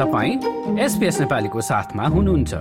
तपाईँ एसपिएस नेपालीको साथमा हुनुहुन्छ।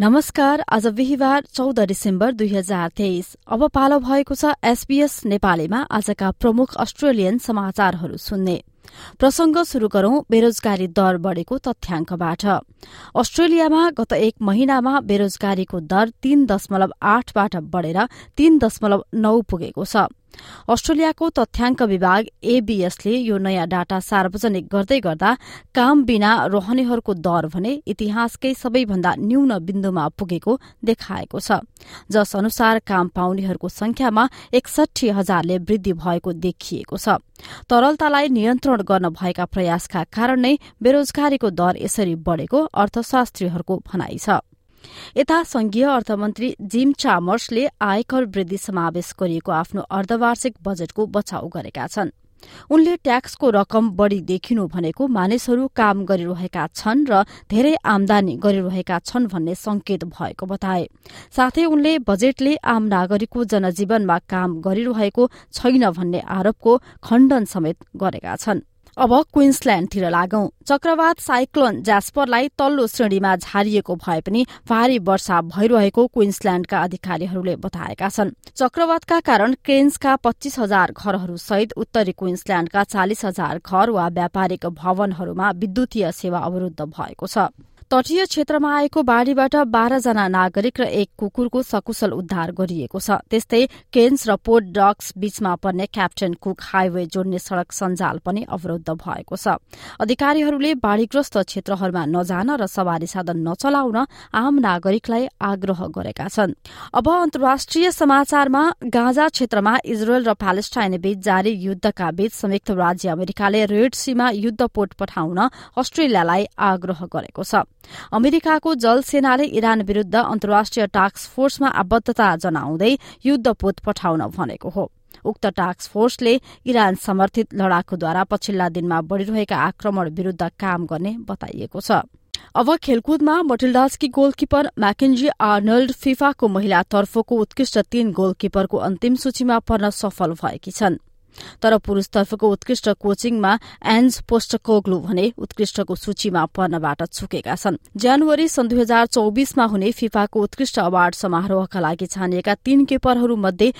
नमस्कार आज बिहिबार चौध डिसेम्बर दुई हजार तेइस। अब पालो भएको छ एसबीएस नेपालीमा आजका प्रमुख अस्ट्रेलियन समाचारहरू सुन्ने। प्रसंग शुरू गरौं बेरोजगारी दर बढ़ेको तथ्याङ्कबाट। अस्ट्रेलियामा गत एक महिनामा बेरोजगारीको दर तीन दशमलव आठबाट बढ़ेर तीन दशमलव नौ पुगेको छ। अस्ट्रेलियाको तथ्याङ्क विभाग एबीएसले यो नयाँ डाटा सार्वजनिक गर्दै गर्दा काम बिना रहनेहरूको दर भने इतिहासकै सबैभन्दा न्यून बिन्दुमा पुगेको देखाएको छ। जस अनुसार काम पाउनेहरूको संख्यामा एकसठी हजारले वृद्धि भएको देखिएको छ। तरलतालाई नियन्त्रण गर्न भएका प्रयासका कारण नै बेरोजगारीको दर यसरी बढ़ेको अर्थशास्त्रीहरूको भनाइ छ। यता संघीय अर्थमन्त्री जिम चामर्सले आयकर वृद्धि समावेश गरिएको आफ्नो अर्धवार्षिक बजेटको बचाउ गरेका छन्। उनले ट्याक्सको रकम बढ़ी देखिनु भनेको मानिसहरू काम गरिरहेका छन् र धेरै आमदानी गरिरहेका छन् भन्ने संकेत भएको बताए। साथै उनले बजेटले आम नागरिकको जनजीवनमा काम गरिरहेको छैन भन्ने आरोपको खण्डन समेत गरेका छन्। अब क्विन्सल्याण्डतिर लागौं। चक्रवात साइक्लोन ज्यास्परलाई तल्लो श्रेणीमा झारिएको भए पनि भारी वर्षा भइरहेको क्विन्सल्याण्डका अधिकारीहरूले बताएका छन्। चक्रवातका कारण क्रेन्सका पच्चीस हजार घरहरू सहित उत्तरी क्विन्सल्याण्डका चालिस हजार घर वा व्यापारिक भवनहरूमा विद्युतीय सेवा अवरूद्ध भएको छ। तटीय क्षेत्रमा आएको बाढ़ीबाट बाह्रजना नागरिक र एक कुकुरको सकुशल उद्धार गरिएको छ। त्यस्तै केन्स र पोर्ट डक्स बीचमा पर्ने क्याप्टेन कुक हाइवे जोड्ने सड़क सञ्जाल पनि अवरूद्ध भएको छ। अधिकारीहरूले बाढ़ीग्रस्त क्षेत्रहरूमा नजान र सवारी साधन नचलाउन आम नागरिकलाई आग्रह गरेका छन्। अब अन्तर्राष्ट्रिय समाचारमा गाँजा क्षेत्रमा इजरायल र प्यालेस्टाइन बीच जारी युद्धका बीच संयुक्त राज्य अमेरिकाले रेड सीमा युद्धपोट पठाउन अस्ट्रेलियालाई आग्रह गरेको छ। अमेरिकाको जल सेनाले इरान विरूद्ध अन्तर्राष्ट्रिय टास्क फोर्समा आबद्धता जनाउँदै युद्धपोत पठाउन भनेको हो। उक्त टास्क फोर्सले इरान समर्थित लडाकुद्वारा पछिल्ला दिनमा बढ़िरहेका आक्रमण विरूद्ध काम गर्ने बताइएको छ। अब खेलकुदमा मटिल्डासकी गोलकिपर म्याकेन्जी आर्नल्ड फिफाको महिला तर्फको उत्कृष्ट तीन गोलकिपरको अन्तिम सूचीमा पर्न सफल भएकी छन्। तर पुरूषतर्फको उत्कृष्ट कोचिङमा एन्ज पोस्टकोग्लु भने उत्कृष्टको सूचीमा पर्नबाट छुकेका छन्। जनवरी सन् दुई हजार चौबिसमा हुने फिफाको उत्कृष्ट अवार्ड समारोहका लागि छानिएका तीन किपरहरू मध्ये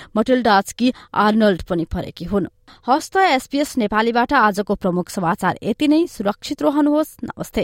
आर्नल्ड पनि परेकी हुन्। हस्त एसपीएस नेपालीबाट आजको प्रमुख समाचार यति नै। सुरक्षित रहनुहोस्। नमस्ते।